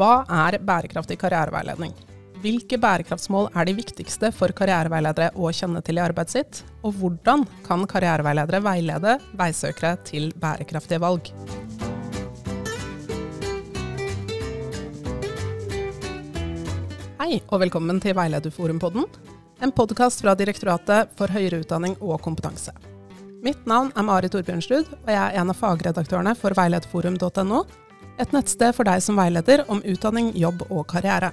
Hva er bærekraftig karriereveiledning? Hvilke bærekraftsmål er de viktigste for karriereveiledere å kjenne til i arbeidet sitt? Og hvordan kan karriereveiledere veilede veisøkere til bærekraftige valg? Hei, og velkommen til Veilederforumpodden, en podkast fra Direktoratet for høyere utdanning og kompetanse. Mitt navn er Mari Torbjørnsrud, og jeg er en av fagredaktørene for veilederforum.no, et nettsted for deg som veileder om utdanning, jobb og karriere.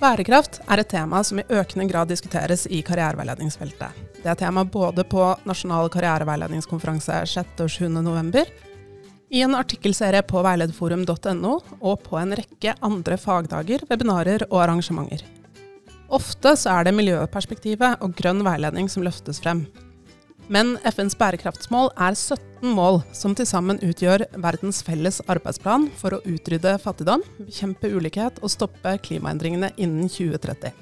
Bærekraft er et tema som i økende grad diskuteres i karriereveiledningsfeltet. Det er tema både på Nasjonal karriereveiledningskonferanse 6. og 7. november, i en artikkelserie på veilederforum.no og på en rekke andre fagdager, webinarer og arrangementer. Ofte så er det miljøperspektivet og grønn veiledning som løftes frem. Men FNs bærekraftsmål er 17 mål som til sammen utgjør verdens felles arbeidsplan for å utrydde fattigdom, bekjempe ulikhet og stoppe klimaendringene innen 2030.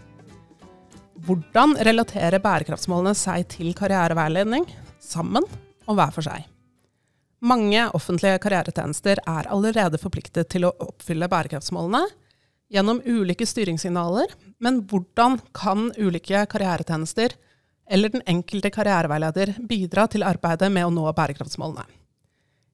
Hvordan relaterer bærekraftsmålene seg til karriereveiledning, sammen og hver for seg? Mange offentlige karrieretjenester er allerede forpliktet til å oppfylle bærekraftsmålene gjennom ulike styringssignaler, men hvordan kan ulike karrieretjenester eller den enkelte karriereveileder bidra til arbeidet med å nå bærekraftsmålene.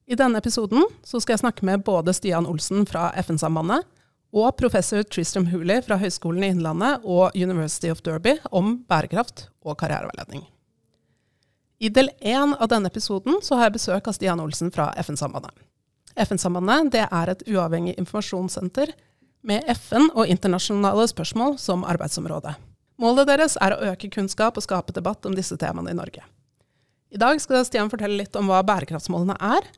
I denne episoden skal jeg snakke med både Stian Olsen fra FN-sambandet og professor Tristram Hooley fra Høgskolen i Innlandet og University of Derby om bærekraft og karriereveiledning. I del én av denne episoden har jeg besøk av Stian Olsen fra FN-sambandet. FN-sambandet er et uavhengig informasjonssenter med FN og internasjonale spørsmål som arbeidsområde. Målet deres er å øke kunnskap og skape debatt om disse temaene i Norge. I dag skal Stian fortelle litt om hva bærekraftsmålene er,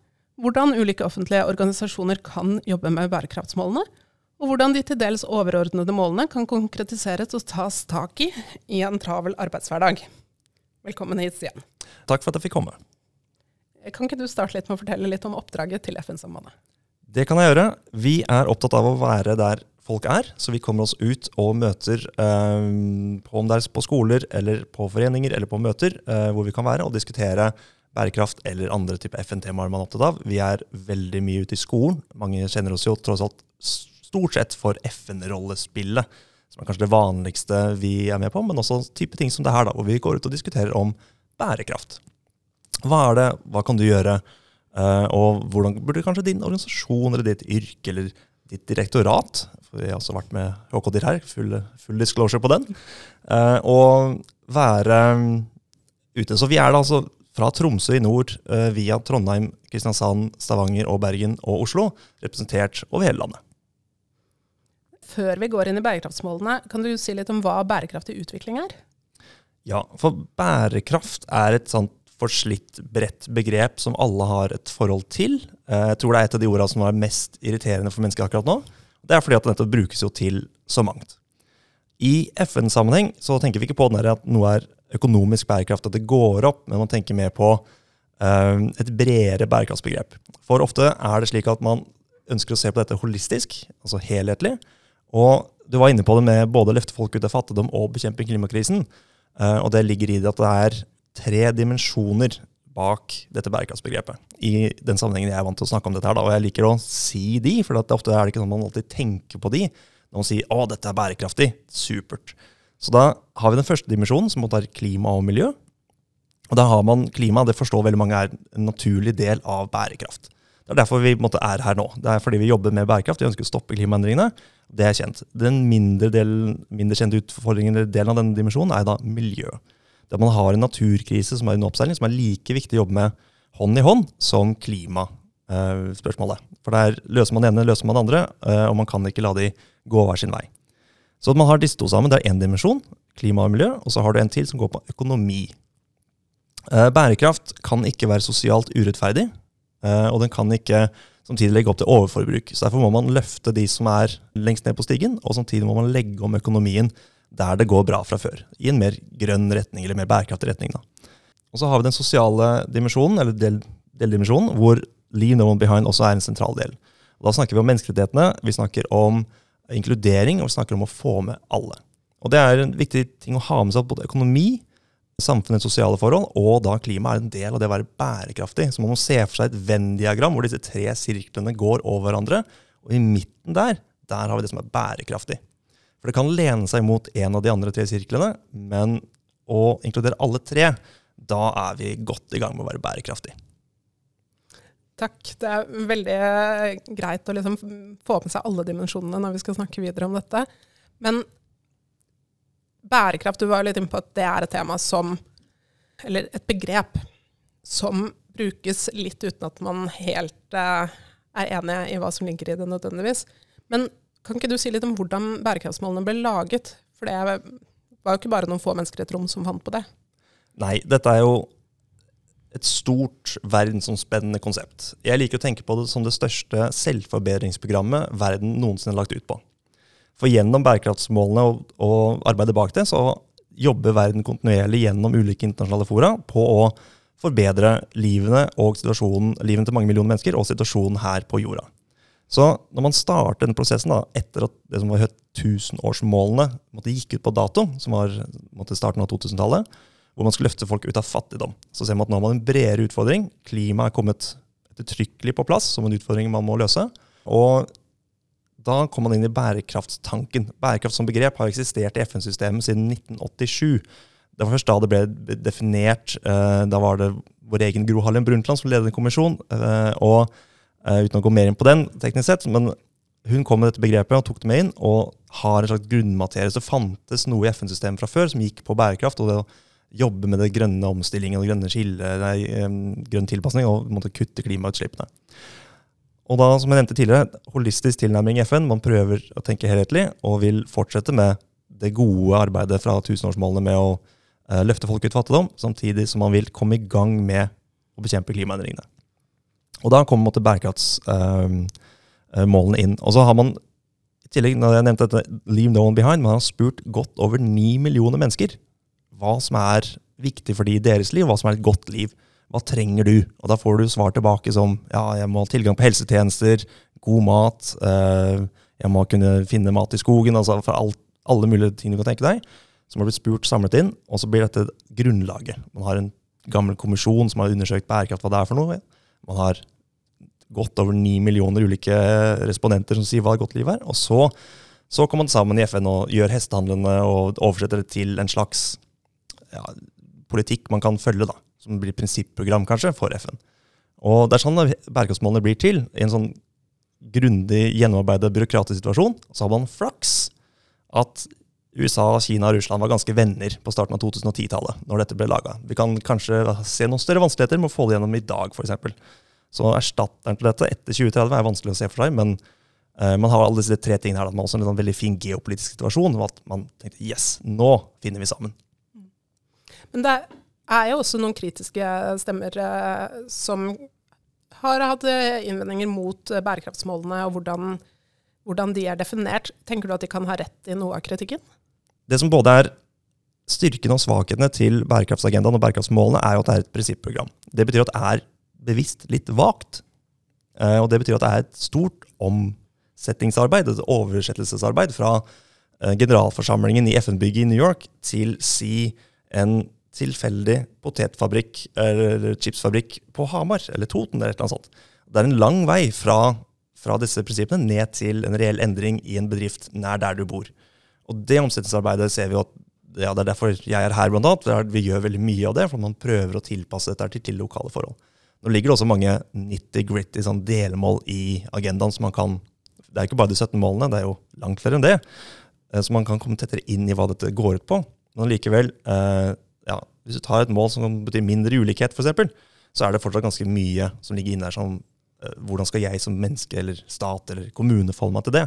hvordan ulike offentlige organisasjoner kan jobbe med bærekraftsmålene, og hvordan de til dels overordnede målene kan konkretiseres og tas tak i i en travel arbeidshverdag. Velkommen hit, Stian. Takk for at jeg fikk komme. Kan ikke du starte litt med å fortelle litt om oppdraget til FN-sambandet? Det kan jeg gjøre. Vi er opptatt av å være der folk er. Så vi kommer oss ut og møter, eh, på, om det er på skoler eller på foreninger eller på møter, eh, hvor vi kan være og diskutere bærekraft eller andre typer FN-temaer man er opptatt av. Vi er veldig mye ute i skolen. Mange kjenner oss jo tross alt stort sett for FN-rollespillet, som er kanskje det vanligste vi er med på, men også type ting som det her, da, hvor vi går ut og diskuterer om bærekraft. Hva er det, hva kan du gjøre, uh, og hvordan burde kanskje din organisasjon eller ditt yrke eller ditt direktorat for vi har også vært med HKDIR her, full, full, disclosure på den. Eh, og være um, ute. Så vi er da altså fra Tromsø i nord eh, via Trondheim, Kristiansand, Stavanger og Bergen og Oslo, representert over hele landet. Før vi går inn i bærekraftsmålene, kan du si litt om hva bærekraftig utvikling er? Ja, for bærekraft er et sånt forslitt, bredt begrep som alle har et forhold til. Eh, jeg tror det er et av de ordene som er mest irriterende for mennesker akkurat nå. Det er fordi at dette brukes jo til så mangt. I FN-sammenheng så tenker vi ikke på den at noe er økonomisk bærekraft, at det går opp, men man tenker mer på uh, et bredere bærekraftsbegrep. For ofte er det slik at man ønsker å se på dette holistisk, altså helhetlig. Og du var inne på det med både løfte folk ut av fattigdom og bekjempe klimakrisen. Uh, og det ligger i det at det er tre dimensjoner bak dette bærekraftsbegrepet. I den sammenhengen jeg er vant til å snakke om dette, her, da, og jeg liker å si de, for det ofte er det ikke sånn man alltid tenker på de. Når man sier 'å, dette er bærekraftig', supert. Så da har vi den første dimensjonen, som er klima og miljø. Og da har man klima, det forstår veldig mange er en naturlig del av bærekraft. Det er derfor vi måtte, er her nå. Det er fordi vi jobber med bærekraft. Vi ønsker å stoppe klimaendringene. Det er kjent. Den mindre, delen, mindre kjente utfordringen, delen av denne dimensjonen er da miljø der man har en naturkrise som er under oppseiling, som er like viktig å jobbe med hånd i hånd som klimaspørsmålet. For der løser man det ene, løser man det andre, eh, og man kan ikke la de gå hver sin vei. Så man har disse to sammen. Det er én dimensjon, klima og miljø, og så har du en til som går på økonomi. Eh, bærekraft kan ikke være sosialt urettferdig, eh, og den kan ikke samtidig legge opp til overforbruk. Så Derfor må man løfte de som er lengst ned på stigen, og samtidig må man legge om økonomien der det går bra fra før. I en mer grønn retning, eller mer bærekraftig retning. Da. Og så har vi den sosiale dimensjonen, eller del, deldimensjonen, hvor Leave No One Behind også er en sentral del. Og da snakker vi om menneskerettighetene, vi snakker om inkludering, og vi snakker om å få med alle. Og det er en viktig ting å ha med seg både økonomi, samfunnets sosiale forhold, og da klima er en del av det å være bærekraftig. Så man må se for seg et Venn-diagram hvor disse tre sirklene går over hverandre. Og i midten der, der har vi det som er bærekraftig. For det kan lene seg mot en av de andre tre sirklene, men å inkludere alle tre, da er vi godt i gang med å være bærekraftig. Takk. Det er veldig greit å liksom få med seg alle dimensjonene når vi skal snakke videre om dette. Men bærekraft, du var litt inne på at det er et tema som Eller et begrep som brukes litt uten at man helt uh, er enig i hva som ligger i det nødvendigvis. Men kan ikke du si litt om hvordan bærekraftsmålene ble laget? For det var jo ikke bare noen få mennesker i et rom som fant på det. Nei, dette er jo et stort verdensomspennende konsept. Jeg liker å tenke på det som det største selvforbedringsprogrammet verden noensinne har lagt ut på. For gjennom bærekraftsmålene og, og arbeidet bak det, så jobber verden kontinuerlig gjennom ulike internasjonale fora på å forbedre livene og situasjonen, livene til mange millioner mennesker og situasjonen her på jorda. Så når man starter denne prosessen da, etter at det som var tusenårsmålene måtte gikk ut på dato, som var måtte starten av 2000-tallet, hvor man skulle løfte folk ut av fattigdom, så ser man at nå har man en bredere utfordring. Klimaet er kommet ettertrykkelig på plass som en utfordring man må løse. Og da kom man inn i bærekraftstanken. Bærekraft som begrep har eksistert i FN-systemet siden 1987. Det var først da det ble definert. Eh, da var det vår egen Gro Harlem Brundtland som ledet en kommisjon. Eh, og eh, Uten å gå mer inn på den, teknisk sett, men hun kom med dette begrepet og tok det med inn. Og har en slags grunnmaterie. Så fantes noe i FN-systemet fra før som gikk på bærekraft. og det å jobbe med det grønne omstillingen og grønne skille, nei, grønn tilpasning og måtte kutte klimautslippene. Og da, som jeg nevnte tidligere, holistisk tilnærming i FN. Man prøver å tenke helhetlig og vil fortsette med det gode arbeidet fra tusenårsmålene med å uh, løfte folk ut fattigdom, samtidig som man vil komme i gang med å bekjempe klimaendringene. Og da kommer måtte bærekraftsmålene uh, inn. Og så har man i tillegg, når jeg nevnte dette, Leave No One Behind, man har spurt godt over ni millioner mennesker hva som er viktig for de i deres liv, hva som er et godt liv. Hva trenger du? Og da får du svar tilbake som ja, jeg må ha tilgang på helsetjenester, god mat, eh, jeg må kunne finne mat i skogen, altså for alt, alle mulige ting du kan tenke deg, som har blitt spurt samlet inn. Og så blir dette grunnlaget. Man har en gammel kommisjon som har undersøkt bærekraft, hva det er for noe. Man har godt over ni millioner ulike respondenter som sier hva et godt liv er. Og så, så kommer man sammen i FN og gjør hestehandlene og oversetter det til en slags ja, politikk man kan følge. da som blir prinsipprogram kanskje, for FN. Og Det er sånn bærekraftsmålene blir til. I en sånn grundig gjennomarbeidet byråkratisk situasjon. Så har man flaks at USA, Kina og Russland var ganske venner på starten av 2010-tallet. når dette ble laget. Vi kan kanskje se noen større vanskeligheter med å få det gjennom i dag, f.eks. Så erstatteren til dette etter 2030 er vanskelig å se for seg. Men uh, man har alle disse tre tingene her. At Man har en sånn veldig fin geopolitisk situasjon. Og at man tenkte yes, nå finner vi sammen. Men det er jo også noen kritiske stemmer uh, som har hatt eh, innvendinger mot bærekraftsmålene og hvordan, hvordan, de er definert. Tenker du at de kan ha rett i noe av kritikken? Det som både er styrken og svakhetene til bærekraftsagendaen og bærekraftsmålene, er jo at det er et prinsipprogram. Det betyr at det er bevisst litt vagt. Og det betyr at det er et stort omsettingsarbeid, et oversettelsesarbeid fra generalforsamlingen i FN-bygget i New York til si en tilfeldig potetfabrikk eller chipsfabrikk på Hamar eller Toten. eller et eller annet sånt. Det er en lang vei fra, fra disse prinsippene ned til en reell endring i en bedrift nær der du bor. Og det omsetningsarbeidet ser vi at ja, det er derfor jeg er her, blant annet. Vi gjør veldig mye av det, for man prøver å tilpasse dette til, til lokale forhold. Nå ligger det også mange nitty-gritty sånn delmål i agendaen. som man kan, Det er ikke bare de 17 målene, det er jo langt flere enn det. Eh, så man kan komme tettere inn i hva dette går ut på. Men likevel, eh, ja, hvis du tar et mål som betyr mindre ulikhet, f.eks., så er det fortsatt ganske mye som ligger inne der som uh, hvordan skal jeg som menneske eller stat eller kommune forholde meg til det?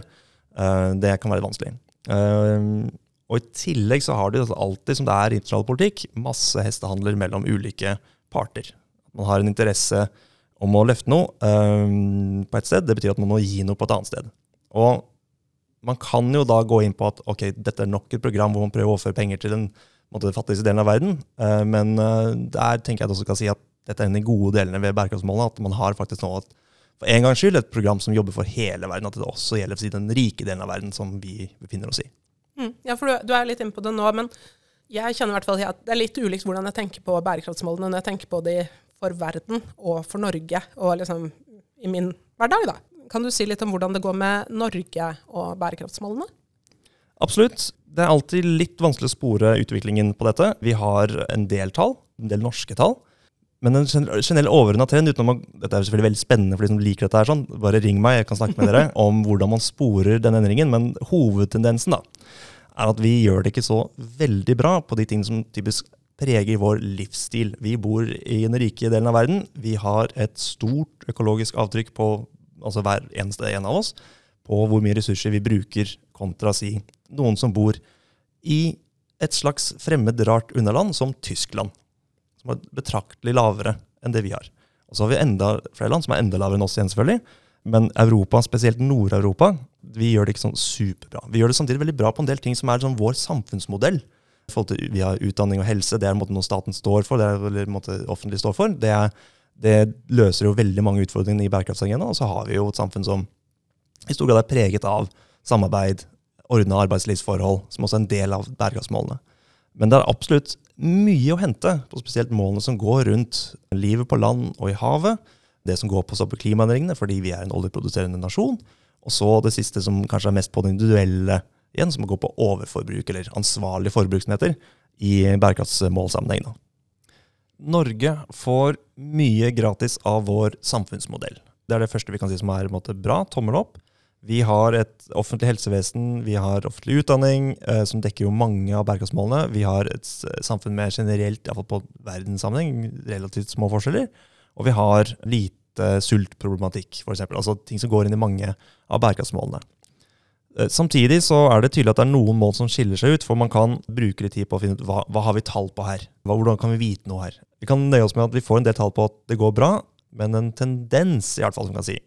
Det kan være vanskelig. Uh, og I tillegg så har du altså alltid, som det er internasjonal politikk, masse hestehandler mellom ulike parter. Man har en interesse om å løfte noe på et sted. Det betyr at man må gi noe på et annet sted. Og man kan jo da gå inn på at ok, dette er nok et program hvor man prøver å overføre penger til den fattigste delen av verden. Uh, men eh, der tenker jeg at også kan si at dette er en av de gode delene ved bærekraftsmålene. At man har faktisk nå et, for en gangs skyld et program som jobber for hele verden. At det også gjelder for den rike delen av verden som vi befinner oss i. Mm, ja, for du, du, er litt inne på det nå. Men jeg kjenner i hvert fall at det er litt ulikt hvordan jeg tenker på bærekraftsmålene når jeg tenker på de for verden og for Norge, og liksom i min hverdag, da. Kan du si litt om hvordan det går med Norge og bærekraftsmålene? Absolutt. Det er alltid litt vanskelig å spore utviklingen på dette. Vi har en del tall, en del norske tall. Men en generell overordna trend utenom at, Dette er selvfølgelig veldig spennende for de som liker dette. her, sånn, Bare ring meg, jeg kan snakke med dere om hvordan man sporer den endringen. Men hovedtendensen da, er at vi gjør det ikke så veldig bra på de tingene som typisk preger vår livsstil. Vi bor i den rike delen av verden. Vi har et stort økologisk avtrykk på altså hver eneste en av oss på hvor mye ressurser vi bruker kontra si noen som bor i et slags fremmed, rart underland som Tyskland som er betraktelig lavere enn det vi har. Og så har vi enda flere land som er enda lavere enn oss igjen, selvfølgelig. Men Europa, spesielt Nord-Europa, vi gjør det ikke sånn superbra. Vi gjør det samtidig veldig bra på en del ting som er sånn vår samfunnsmodell. Vi har utdanning og helse, det er noe staten står for, det er eller måte offentlig står for. Det, er, det, løser jo veldig mange utfordringer i bærekraftsagendaen. Og så har vi jo et samfunn som i stor grad er preget av samarbeid, ordna arbeidslivsforhold, som også er en del av bærekraftsmålene. Men det er absolutt mye å hente på spesielt målene som går rundt livet på land og i havet. Det som går på stoppe klimaendringene fordi vi er en oljeproduserende nasjon. Og så det siste som kanskje er mest på det individuelle igjen, som går på overforbruk, eller ansvarlig forbruk, som heter, i bærekraftsmålsammenheng. Norge får mye gratis av vår samfunnsmodell. Det er det første vi kan si som er måte, bra. Tommel opp. Vi har et offentlig helsevesen, vi har offentlig utdanning, eh, som dekker jo mange av bærekraftsmålene. Vi har et samfunn med generelt, iallfall på verdenssammenheng, relativt små forskjeller. Og vi har lite sultproblematikk, f.eks. Altså ting som går inn i mange av bærekraftsmålene. Eh, samtidig så er det tydelig at det er noen mål som skiller seg ut, for man kan bruke litt tid på å finne ut hva, hva har vi tall på her. Hva, hvordan kan vi vite noe her? Vi kan nøye oss med at vi får en del tall på at det går bra, men en tendens, i hvert fall, som kan si,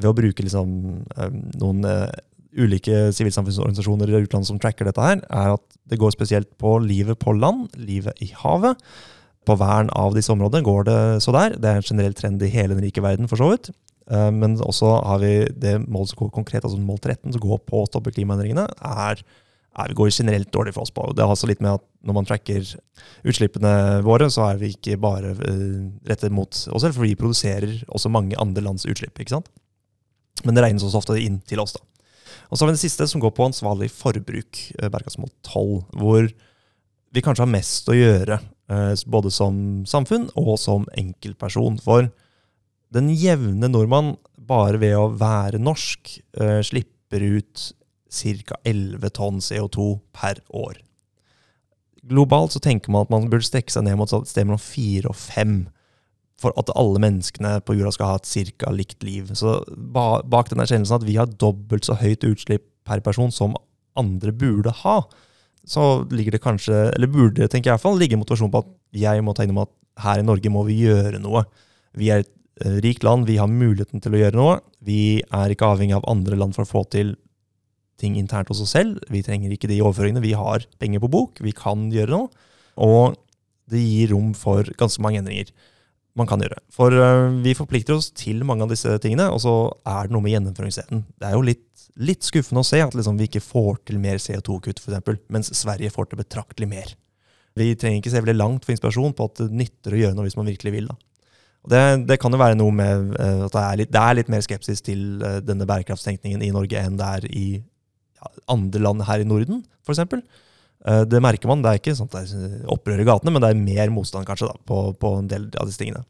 ved å bruke liksom, eh, noen uh, ulike sivilsamfunnsorganisasjoner i utlandet som tracker dette her, er at det går spesielt på livet på land, livet i havet. På vern av disse områdene går det så der. Det er en generell trend i hele den rike verden, for så vidt. Uh, men også har vi det målet som går konkret, altså mål 13, som går på å stoppe klimaendringene, er, er går generelt dårlig for oss på. Det har også litt med at når man tracker utslippene våre, så er vi ikke bare rettet mot oss selv, for vi produserer også mange andre lands utslipp. ikke sant? Men det regnes også ofte inn til oss. da. Og så har vi det siste, som går på ansvarlig forbruk, eh, bærekraftsmål 12, hvor vi kanskje har mest å gjøre, eh, både som samfunn og som enkeltperson. For den jevne nordmann, bare ved å være norsk, eh, slipper ut ca. 11 tonn CO2 per år. Globalt så tenker man at man burde strekke seg ned mot et sted mellom 4 og 5 for at alle menneskene på jorda skal ha et cirka likt liv. Så bak den erkjennelsen at vi har dobbelt så høyt utslipp per person som andre burde ha, så ligger det kanskje, eller burde tenker jeg i hvert fall, ligge motivasjon på at jeg må ta inn om at her i Norge må vi gjøre noe. Vi er et rikt land, vi har muligheten til å gjøre noe. Vi er ikke avhengig av andre land for å få til ting internt hos oss selv. Vi trenger ikke de overføringene. Vi har penger på bok, vi kan gjøre noe. Og det gir rom for ganske mange endringer man kan gjøre. For uh, vi forplikter oss til mange av disse tingene, og så er det noe med gjennomføringsevnen. Det er jo litt, litt skuffende å se at liksom, vi ikke får til mer CO2-kutt, f.eks., mens Sverige får til betraktelig mer. Vi trenger ikke se veldig langt for inspirasjon på at det nytter å gjøre noe hvis man virkelig vil. Da. Det, det, kan jo være noe med uh, at det er, litt, det er, litt, mer skepsis til uh, denne bærekraftstenkningen i Norge enn det er i andre land her i Norden, f.eks. Eh, det merker man. Det er ikke sånn at det er opprør i gatene, men det er mer motstand kanskje da, på, på en del av disse tingene.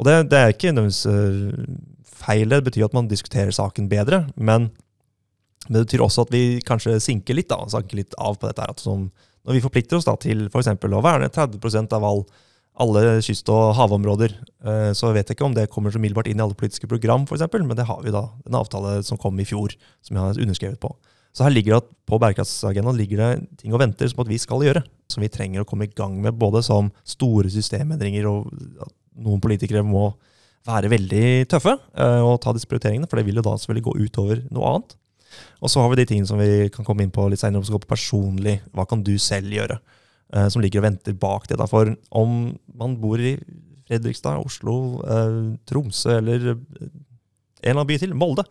Og det, det er ikke nødvendigvis eh, feil. Det betyr at man diskuterer saken bedre. Men, det betyr også at vi kanskje sinker litt, da, sanker litt av på dette. her, som, Når vi forplikter oss da til f.eks. å verne 30% av all, alle kyst- og havområder, eh, så vet jeg ikke om det kommer så umiddelbart inn i alle politiske program, for eksempel, men det har vi da. En avtale som kom i fjor, som jeg har underskrevet på. Så her ligger det at på bærekraftsagendaen ligger det ting og venter som at vi skal gjøre. Som vi trenger å komme i gang med, både som store systemendringer og at noen politikere må være veldig tøffe uh, og ta disse prioriteringene, for det vil jo da selvfølgelig gå utover noe annet. Og så har vi de tingene som vi kan komme inn på litt senere, som går på personlig. Hva kan du selv gjøre? Uh, som ligger og venter bak det. For om man bor i Fredrikstad, Oslo, uh, Tromsø eller en eller annen by til, Molde,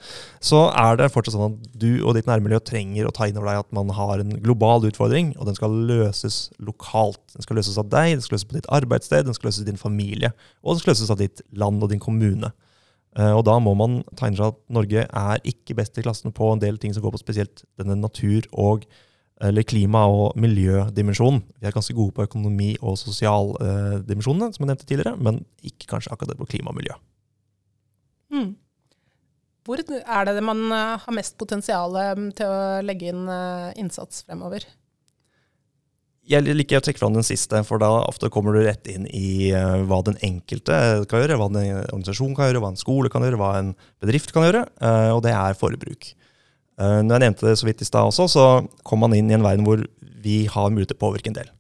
så er det fortsatt sånn at du og ditt nærmiljø trenger å ta inn over deg at man har en global utfordring, og den skal løses lokalt. Den skal løses av deg, den skal løses på ditt arbeidssted, den skal løses av din familie, og den skal løses av ditt land og din kommune. Eh, og da må man ta inn seg at Norge er ikke best i klassen på en del ting som går på spesielt denne natur- og eller klima- og miljødimensjonen. Vi er ganske gode på økonomi- og sosialdimensjonene, som jeg nevnte tidligere, men ikke kanskje akkurat det på klima og miljø. Mm. Hvor er det man eh, har mest potensial til å legge inn eh, innsats fremover? Jeg liker å trekke fram den siste, for da ofte kommer du rett inn i hva den enkelte kan gjøre, hva en organisasjon kan gjøre, hva en skole kan gjøre, hva en bedrift kan gjøre, og det er forbruk. Når jeg nevnte det så vidt i stad også, så kom man inn i en verden hvor vi har mulighet til å påvirke en del,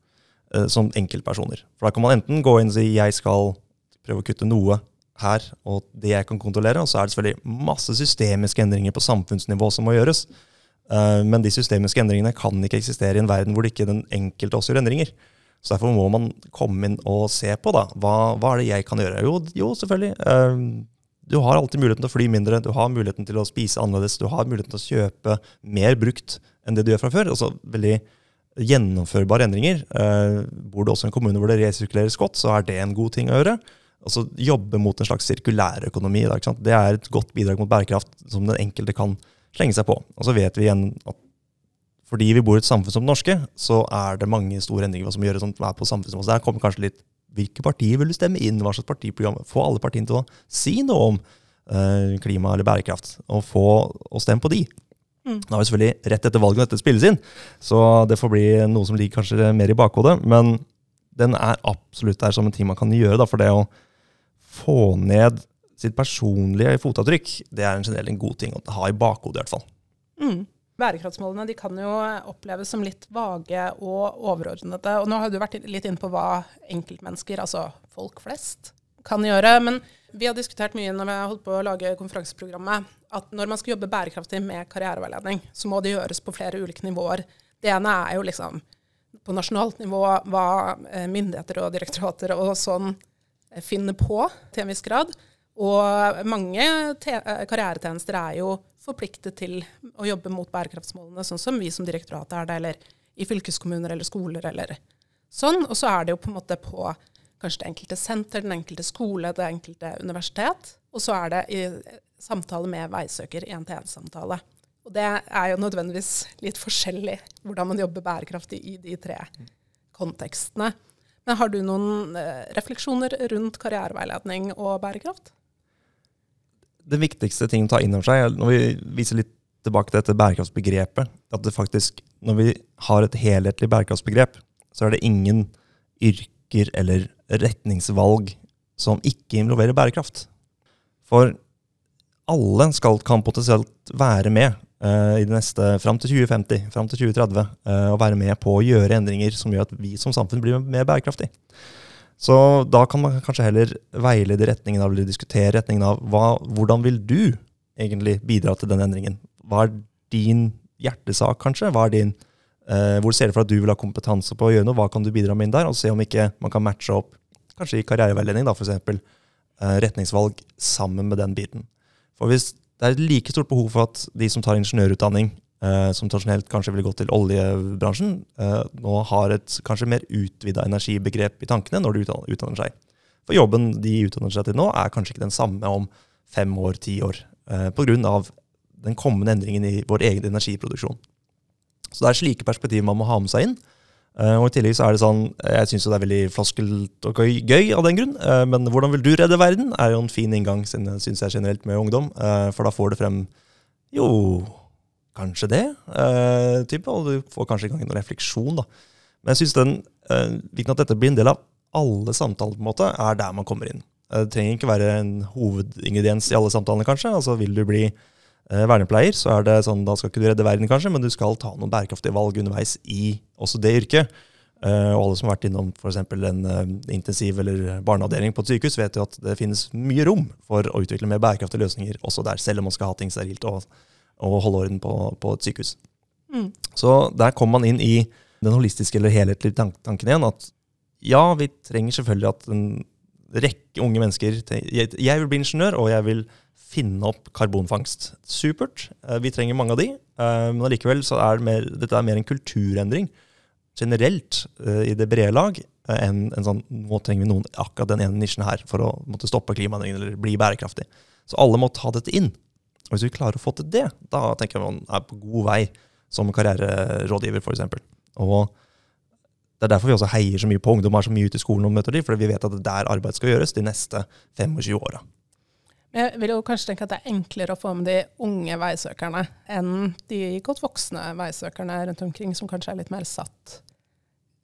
som enkeltpersoner. For da kan man enten gå inn og si jeg skal prøve å kutte noe her, og det jeg kan kontrollere, og så er det selvfølgelig masse systemiske endringer på samfunnsnivå som må gjøres. Eh, men de systemiske endringene kan ikke eksistere i en verden hvor det ikke den enkelte også gjør endringer. Så Derfor må man komme inn og se på da, hva, hva er det jeg kan gjøre. Jo, jo, selvfølgelig. Eh, du har alltid muligheten til å fly mindre, du har muligheten til å spise annerledes, du har muligheten til å kjøpe mer brukt enn det du gjør fra før. Altså veldig gjennomførbare endringer. Eh, bor du også i en kommune hvor det resirkuleres godt, så er det en god ting å gjøre. Altså Jobbe mot en slags sirkulærøkonomi. Det er et godt bidrag mot bærekraft som den enkelte kan slenge seg på. Og så vet vi igjen at fordi vi bor i et samfunn som det norske, så er det mange store endringer som gjør det sånn, er på samfunnsnivå. Så der kommer kanskje litt Hvilke partier vil du stemme inn? Hva slags partiprogram? Få alle partiene til å si noe om eh, klima eller bærekraft, og få og stemme på de. Mm. Nå har vi selvfølgelig rett etter valget dette spilles inn, så det får bli noe som ligger kanskje mer i bakhodet. Men den er absolutt der som en ting man kan gjøre da, for det å få ned sitt personlige fotavtrykk, det er en generelt en god ting å ha i bakhodet i hvert fall. Mm. Bærekraftsmålene de kan jo oppleves som litt vage og overordnede. Og nå har du vært litt inne på hva enkeltmennesker, altså folk flest, kan gjøre. Men vi har diskutert mye når vi har holdt på å lage konferanseprogrammet, at når man skal jobbe bærekraftig med karriereveiledning, så må det gjøres på flere ulike nivåer. Det ene er jo liksom på nasjonalt nivå hva eh, myndigheter og direktorater og sånn finner på til en viss grad. Og mange eh, karrieretjenester er jo forpliktet til å jobbe mot bærekraftsmålene, sånn som vi som direktorat er det, eller i fylkeskommuner eller skoler eller sånn. Og så er det jo på en måte på kanskje det enkelte senter, den enkelte skole, det enkelte universitet. Og så er det i samtale med veisøker, én-til-én-samtale. Og det er jo nødvendigvis litt forskjellig hvordan man jobber bærekraftig i de tre kontekstene. Har du noen eh, refleksjoner rundt karriereveiledning og bærekraft? den viktigste tingen å ta inn over seg, når vi viser litt tilbake til dette bærekraftsbegrepet, at det faktisk, når vi har et helhetlig bærekraftsbegrep, så er det ingen yrker eller retningsvalg som ikke involverer bærekraft. For alle skal, kan potensielt være med uh, i det neste fram til 2050, fram til 2030, uh, og være med på å gjøre endringer som gjør at vi som samfunn blir mer bærekraftig. Så da kan man kanskje heller veilede retningen av, eller diskutere retningen av hva, hvordan vil du egentlig bidra til den endringen? Hva er din hjertesak, kanskje? Hva er din, uh, hvor ser du for at du vil ha kompetanse på å gjøre noe? Hva kan du bidra med inn der? Og se om ikke man kan matche opp, kanskje i karriereveiledning, da, f.eks. Uh, retningsvalg sammen med den biten. For hvis det er et like stort behov for at de som tar ingeniørutdanning, eh, som tradisjonelt kanskje ville gått til oljebransjen, eh, nå har et kanskje mer utvida energibegrep i tankene når de utdanner, utdanner, seg. For jobben de utdanner seg til nå, er kanskje ikke den samme om fem år, ti år, eh, pga. den kommende endringen i vår egen energiproduksjon. Så det er slike perspektiver man må ha med seg inn. Uh, og i tillegg så er det sånn, Jeg syns det er veldig floskelt og gøy, gøy av den grunn. Uh, men hvordan vil du redde verden? er jo en fin inngang synes jeg generelt med ungdom. Uh, for da får du frem jo kanskje det. Type, og du får kanskje i gang en refleksjon. da. Men jeg syns den viktig at dette blir en del av alle samtaler, på en måte, er der man kommer inn. Det trenger ikke være en hovedingrediens i alle samtalene, kanskje. Altså Vil du bli vernepleier, så er det sånn, da skal ikke du redde verden, kanskje, men du skal ta noen bærekraftige valg underveis i også det yrket. Uh, og alle som har vært innom f.eks. en uh, intensiv eller barneavdeling på et sykehus, vet jo at det finnes mye rom for å utvikle mer bærekraftige løsninger også der, selv om man skal ha ting sterilt og og holde orden på, på et sykehus. Mm. Så der kommer man inn i den holistiske eller helhetlige tanken igjen. At ja, vi trenger selvfølgelig at en rekke unge mennesker Jeg vil bli ingeniør, og jeg vil finne opp karbonfangst. Supert. Eh, vi trenger mange av de. Eh, men allikevel så er det mer, dette er mer en kulturendring generelt eh, i det brede lag enn en sånn nå trenger vi noen akkurat den ene nisjen her for å måtte stoppe klimaendringene eller bli bærekraftig. Så alle må ta dette inn. Og hvis vi klarer å få til det, da tenker jeg man er på god vei som karriererådgiver, f.eks. Og det er derfor vi også heier så mye på ungdom er så mye ute i skolen og møter dem, for vi vet at det er der arbeid skal gjøres de neste 25 åra. Jeg vil jo kanskje tenke at det er enklere å få med de unge veisøkerne enn de godt voksne veisøkerne rundt omkring, som kanskje er litt mer satt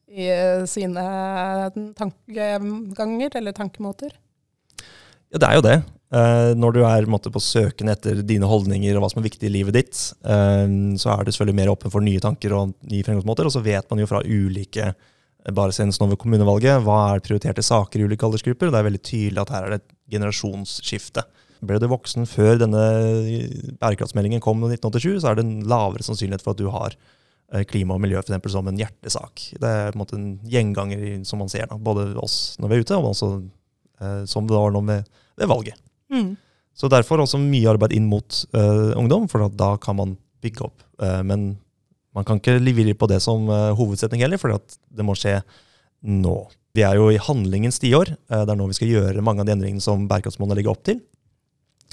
i sine tankeganger eller tankemåter. Ja, det er jo det. Uh, når du er på søken etter dine holdninger og hva som er viktig i livet ditt, uh, så er du selvfølgelig mer åpen for nye tanker og nye fremgangsmåter. Og så vet man jo fra ulike bare senest ved kommunevalget, hva er prioriterte saker i ulike aldersgrupper. og Det er veldig tydelig at her er det et generasjonsskifte. Ble du voksen før denne bærekraftsmeldingen kom i 1987, så er det en lavere sannsynlighet for at du har eh, klima og miljø for eksempel, som en hjertesak. Det er på en måte en gjenganger som man ser, da, både oss når vi er ute, og også eh, som det var nå ved, ved valget. Mm. Så derfor også mye arbeid inn mot uh, ungdom, for da kan man bygge opp. Uh, men man kan ikke levere på det som uh, hovedsetning heller, for det må skje nå. Vi er jo i handlingens tiår. Uh, det er nå vi skal gjøre mange av de endringene som bærekraftsmålene legger opp til.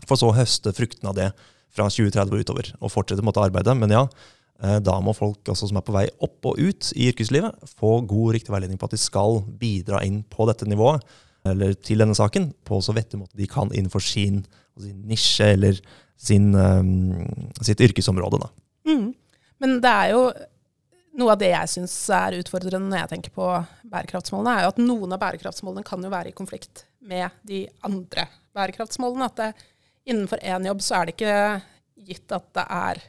For så å høste fruktene av det fra 2030 og utover, og fortsette å måtte arbeide. Men ja, uh, da må folk også som er på vei opp og ut i yrkeslivet, få god riktig veiledning på at de skal bidra inn på dette nivået eller til denne saken på så vettig måte de kan innenfor sin, sin nisje eller sin, um, sitt yrkesområde. Mm. Men det er jo noe av det jeg syns er utfordrende når jeg tenker på bærekraftsmålene, er jo at noen av bærekraftsmålene kan jo være i konflikt med de andre bærekraftsmålene. At det, innenfor én jobb så er det ikke gitt at det er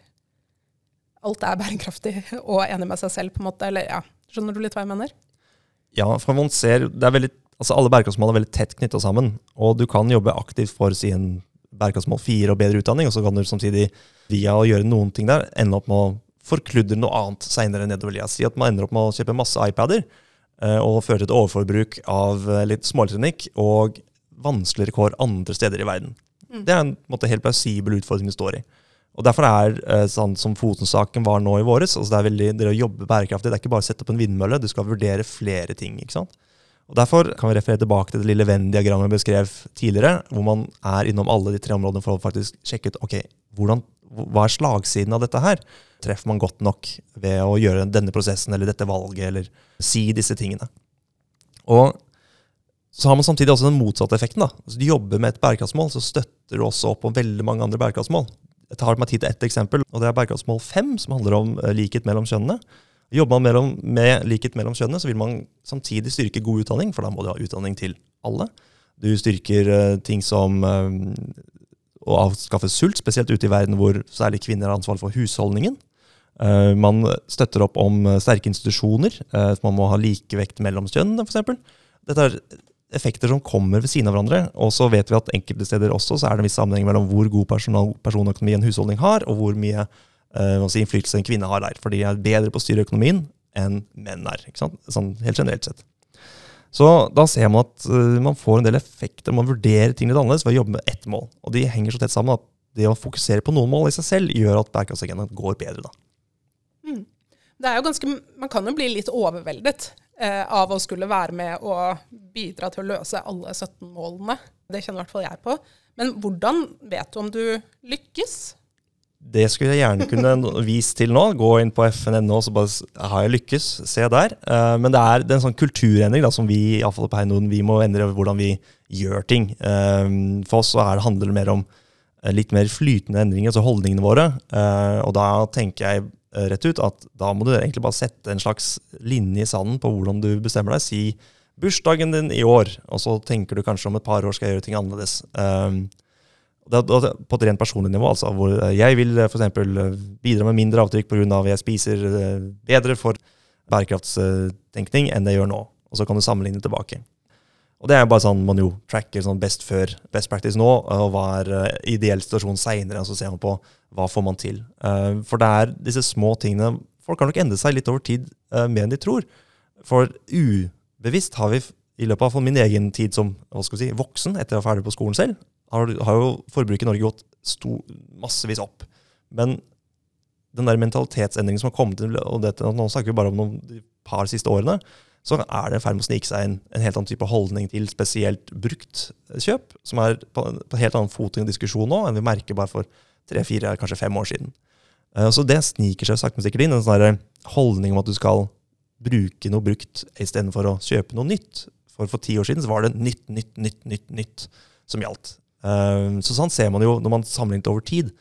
alt er bærekraftig og enig med seg selv, på en måte. Eller ja, skjønner du litt hva jeg mener? Ja, for man ser det er veldig altså Alle bærekraftsmål er veldig tett knytta sammen. Og du kan jobbe aktivt for si en bærekraftsmål fire og bedre utdanning, og så kan du samtidig via å gjøre noen ting der ende opp med å forkludre noe annet seinere nedover lia. Si at man ender opp med å kjøpe masse iPader eh, og føre til et overforbruk av eh, litt småelektronikk og vanskeligere kår andre steder i verden. Mm. Det er en måte, helt plausibel utfordring du står i. Og Derfor er eh, sånn som Fosen-saken var nå i våres, altså det er veldig, det å jobbe bærekraftig, det er ikke bare å sette opp en vindmølle, du skal vurdere flere ting. ikke sant? Og Derfor kan vi referere tilbake til det lille Venn-diagrammet jeg beskrev tidligere, hvor man er innom alle de tre områdene for å faktisk sjekke ut ok, hvordan, hva er slagsiden av dette her. Treffer man godt nok ved å gjøre denne prosessen eller dette valget eller si disse tingene. Og så har man samtidig også den motsatte effekten. da. Altså, du jobber med et bærekraftsmål, så støtter du også opp om veldig mange andre bærekraftsmål. Jeg tar meg tid til ett eksempel, og det er bærekraftsmål fem, som handler om eh, likhet mellom kjønnene. Jobber man mellom, med likhet mellom kjønnene, så vil man samtidig styrke god utdanning, for da må du ha utdanning til alle. Du styrker uh, ting som uh, å avskaffe sult, spesielt ute i verden hvor særlig kvinner har ansvar for husholdningen. Uh, man støtter opp om sterke institusjoner. man må ha likevekt mellom kjønnene, f.eks. Dette er effekter som kommer ved siden av hverandre. Og så vet vi at enkelte steder også så er det en viss sammenheng mellom hvor god personøkonomi en husholdning har, og hvor mye uh, innflytelse en kvinne har der. For de er bedre på å styre økonomien enn menn er. ikke sant? Sånn helt generelt sett. Så da ser man at uh, man får en del effekter. Man vurderer ting litt annerledes ved å jobbe med ett mål. Og de henger så tett sammen at det å fokusere på noen mål i seg selv gjør at bærekraftsagendaen går bedre. da. Mm. Det er jo ganske, Man kan jo bli litt overveldet eh, av å skulle være med og bidra til å løse alle 17 målene. Det kjenner i hvert fall jeg på. Men hvordan vet du om du lykkes? Det skulle jeg gjerne kunne vist til nå. Gå inn på fn.no, så bare har jeg lykkes. Se der. Uh, men det er, det er en sånn kulturendring da, som vi i fall på Heinoden, vi må endre hvordan vi gjør ting. Uh, for oss så er handler det mer om litt mer flytende endringer, altså holdningene våre. og da tenker jeg rett ut at da må du egentlig bare sette en slags linje i sanden på hvordan du bestemmer deg. Si bursdagen din i år, og så tenker du kanskje om et par år skal jeg gjøre ting annerledes. Um, det det, på et rent personlig nivå, altså, hvor eh, jeg vil eh, f.eks. Eh, bidra med mindre avtrykk pga. at jeg spiser bedre for bærekraftstenkning enn jeg gjør nå. Og så kan du sammenligne tilbake. Og det er bare sånn man jo tracker sånn best før, best practice nå, og hva er ideell situasjon seinere. Så ser man på hva får man til. For det er disse små tingene Folk har nok endret seg litt over tid mer enn de tror. For ubevisst har vi i løpet av min egen tid som si, voksen, etter å være ferdig på skolen selv, har, har jo forbruket i Norge gått sto, massevis opp. Men den der mentalitetsendringen som har kommet til, og dette, nå snakker vi bare om noen par siste årene, så er det i ferd med å snike seg inn en helt annen type holdning til spesielt brukt kjøp, som er på, på en helt annen fot i en diskusjon nå enn vi merker bare for tre-fire, kanskje fem år siden. Uh, så det sniker seg sakte, men sikkert inn. En sånn holdning om at du skal bruke noe brukt istedenfor å kjøpe noe nytt. For for ti år siden så var det nytt, nytt, nytt, nytt, nytt som gjaldt. Uh, så sånn ser man jo når man sammenligner over tid.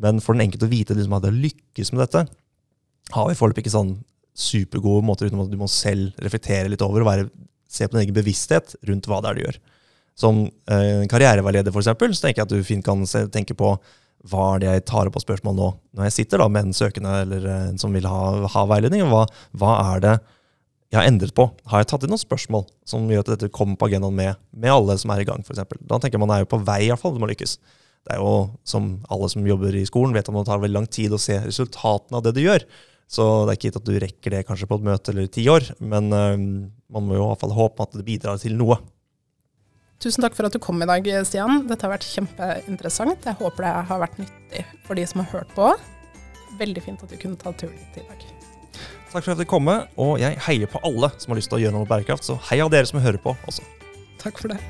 Men for den enkelte å vite at det lykkes med dette, har vi foreløpig ikke sånn supergode måter utenom at du må selv reflektere litt over og være, se på din egen bevissthet rundt hva det er du gjør. Som eh, karriereveileder, eksempel, så tenker jeg at du fint kan se, tenke på hva er det jeg tar opp av spørsmål nå, når jeg sitter da med en søkende eller en eh, som vil ha, ha veiledning. Hva, hva, er det jeg har endret på? Har jeg tatt inn noen spørsmål som gjør at dette kommer på agendaen med, med alle som er i gang, f.eks.? Da tenker jeg man er jo på vei, i hvert fall, du må lykkes. Det er jo, som alle som jobber i skolen, vet at det tar veldig lang tid å se resultatene av det du gjør. Så det er ikke gitt at du rekker det kanskje på et møte eller ti år, men uh, man må jo i hvert fall håpe at det bidrar til noe. Tusen takk for at du kom i dag, Stian. Dette har vært kjempeinteressant. Jeg håper det har vært nyttig for de som har hørt på. Veldig fint at du kunne ta turen hit i dag. Takk for at du kom, og jeg heier på alle som har lyst til å gjøre noe bærekraft, så heia dere som hører på også. Takk for det.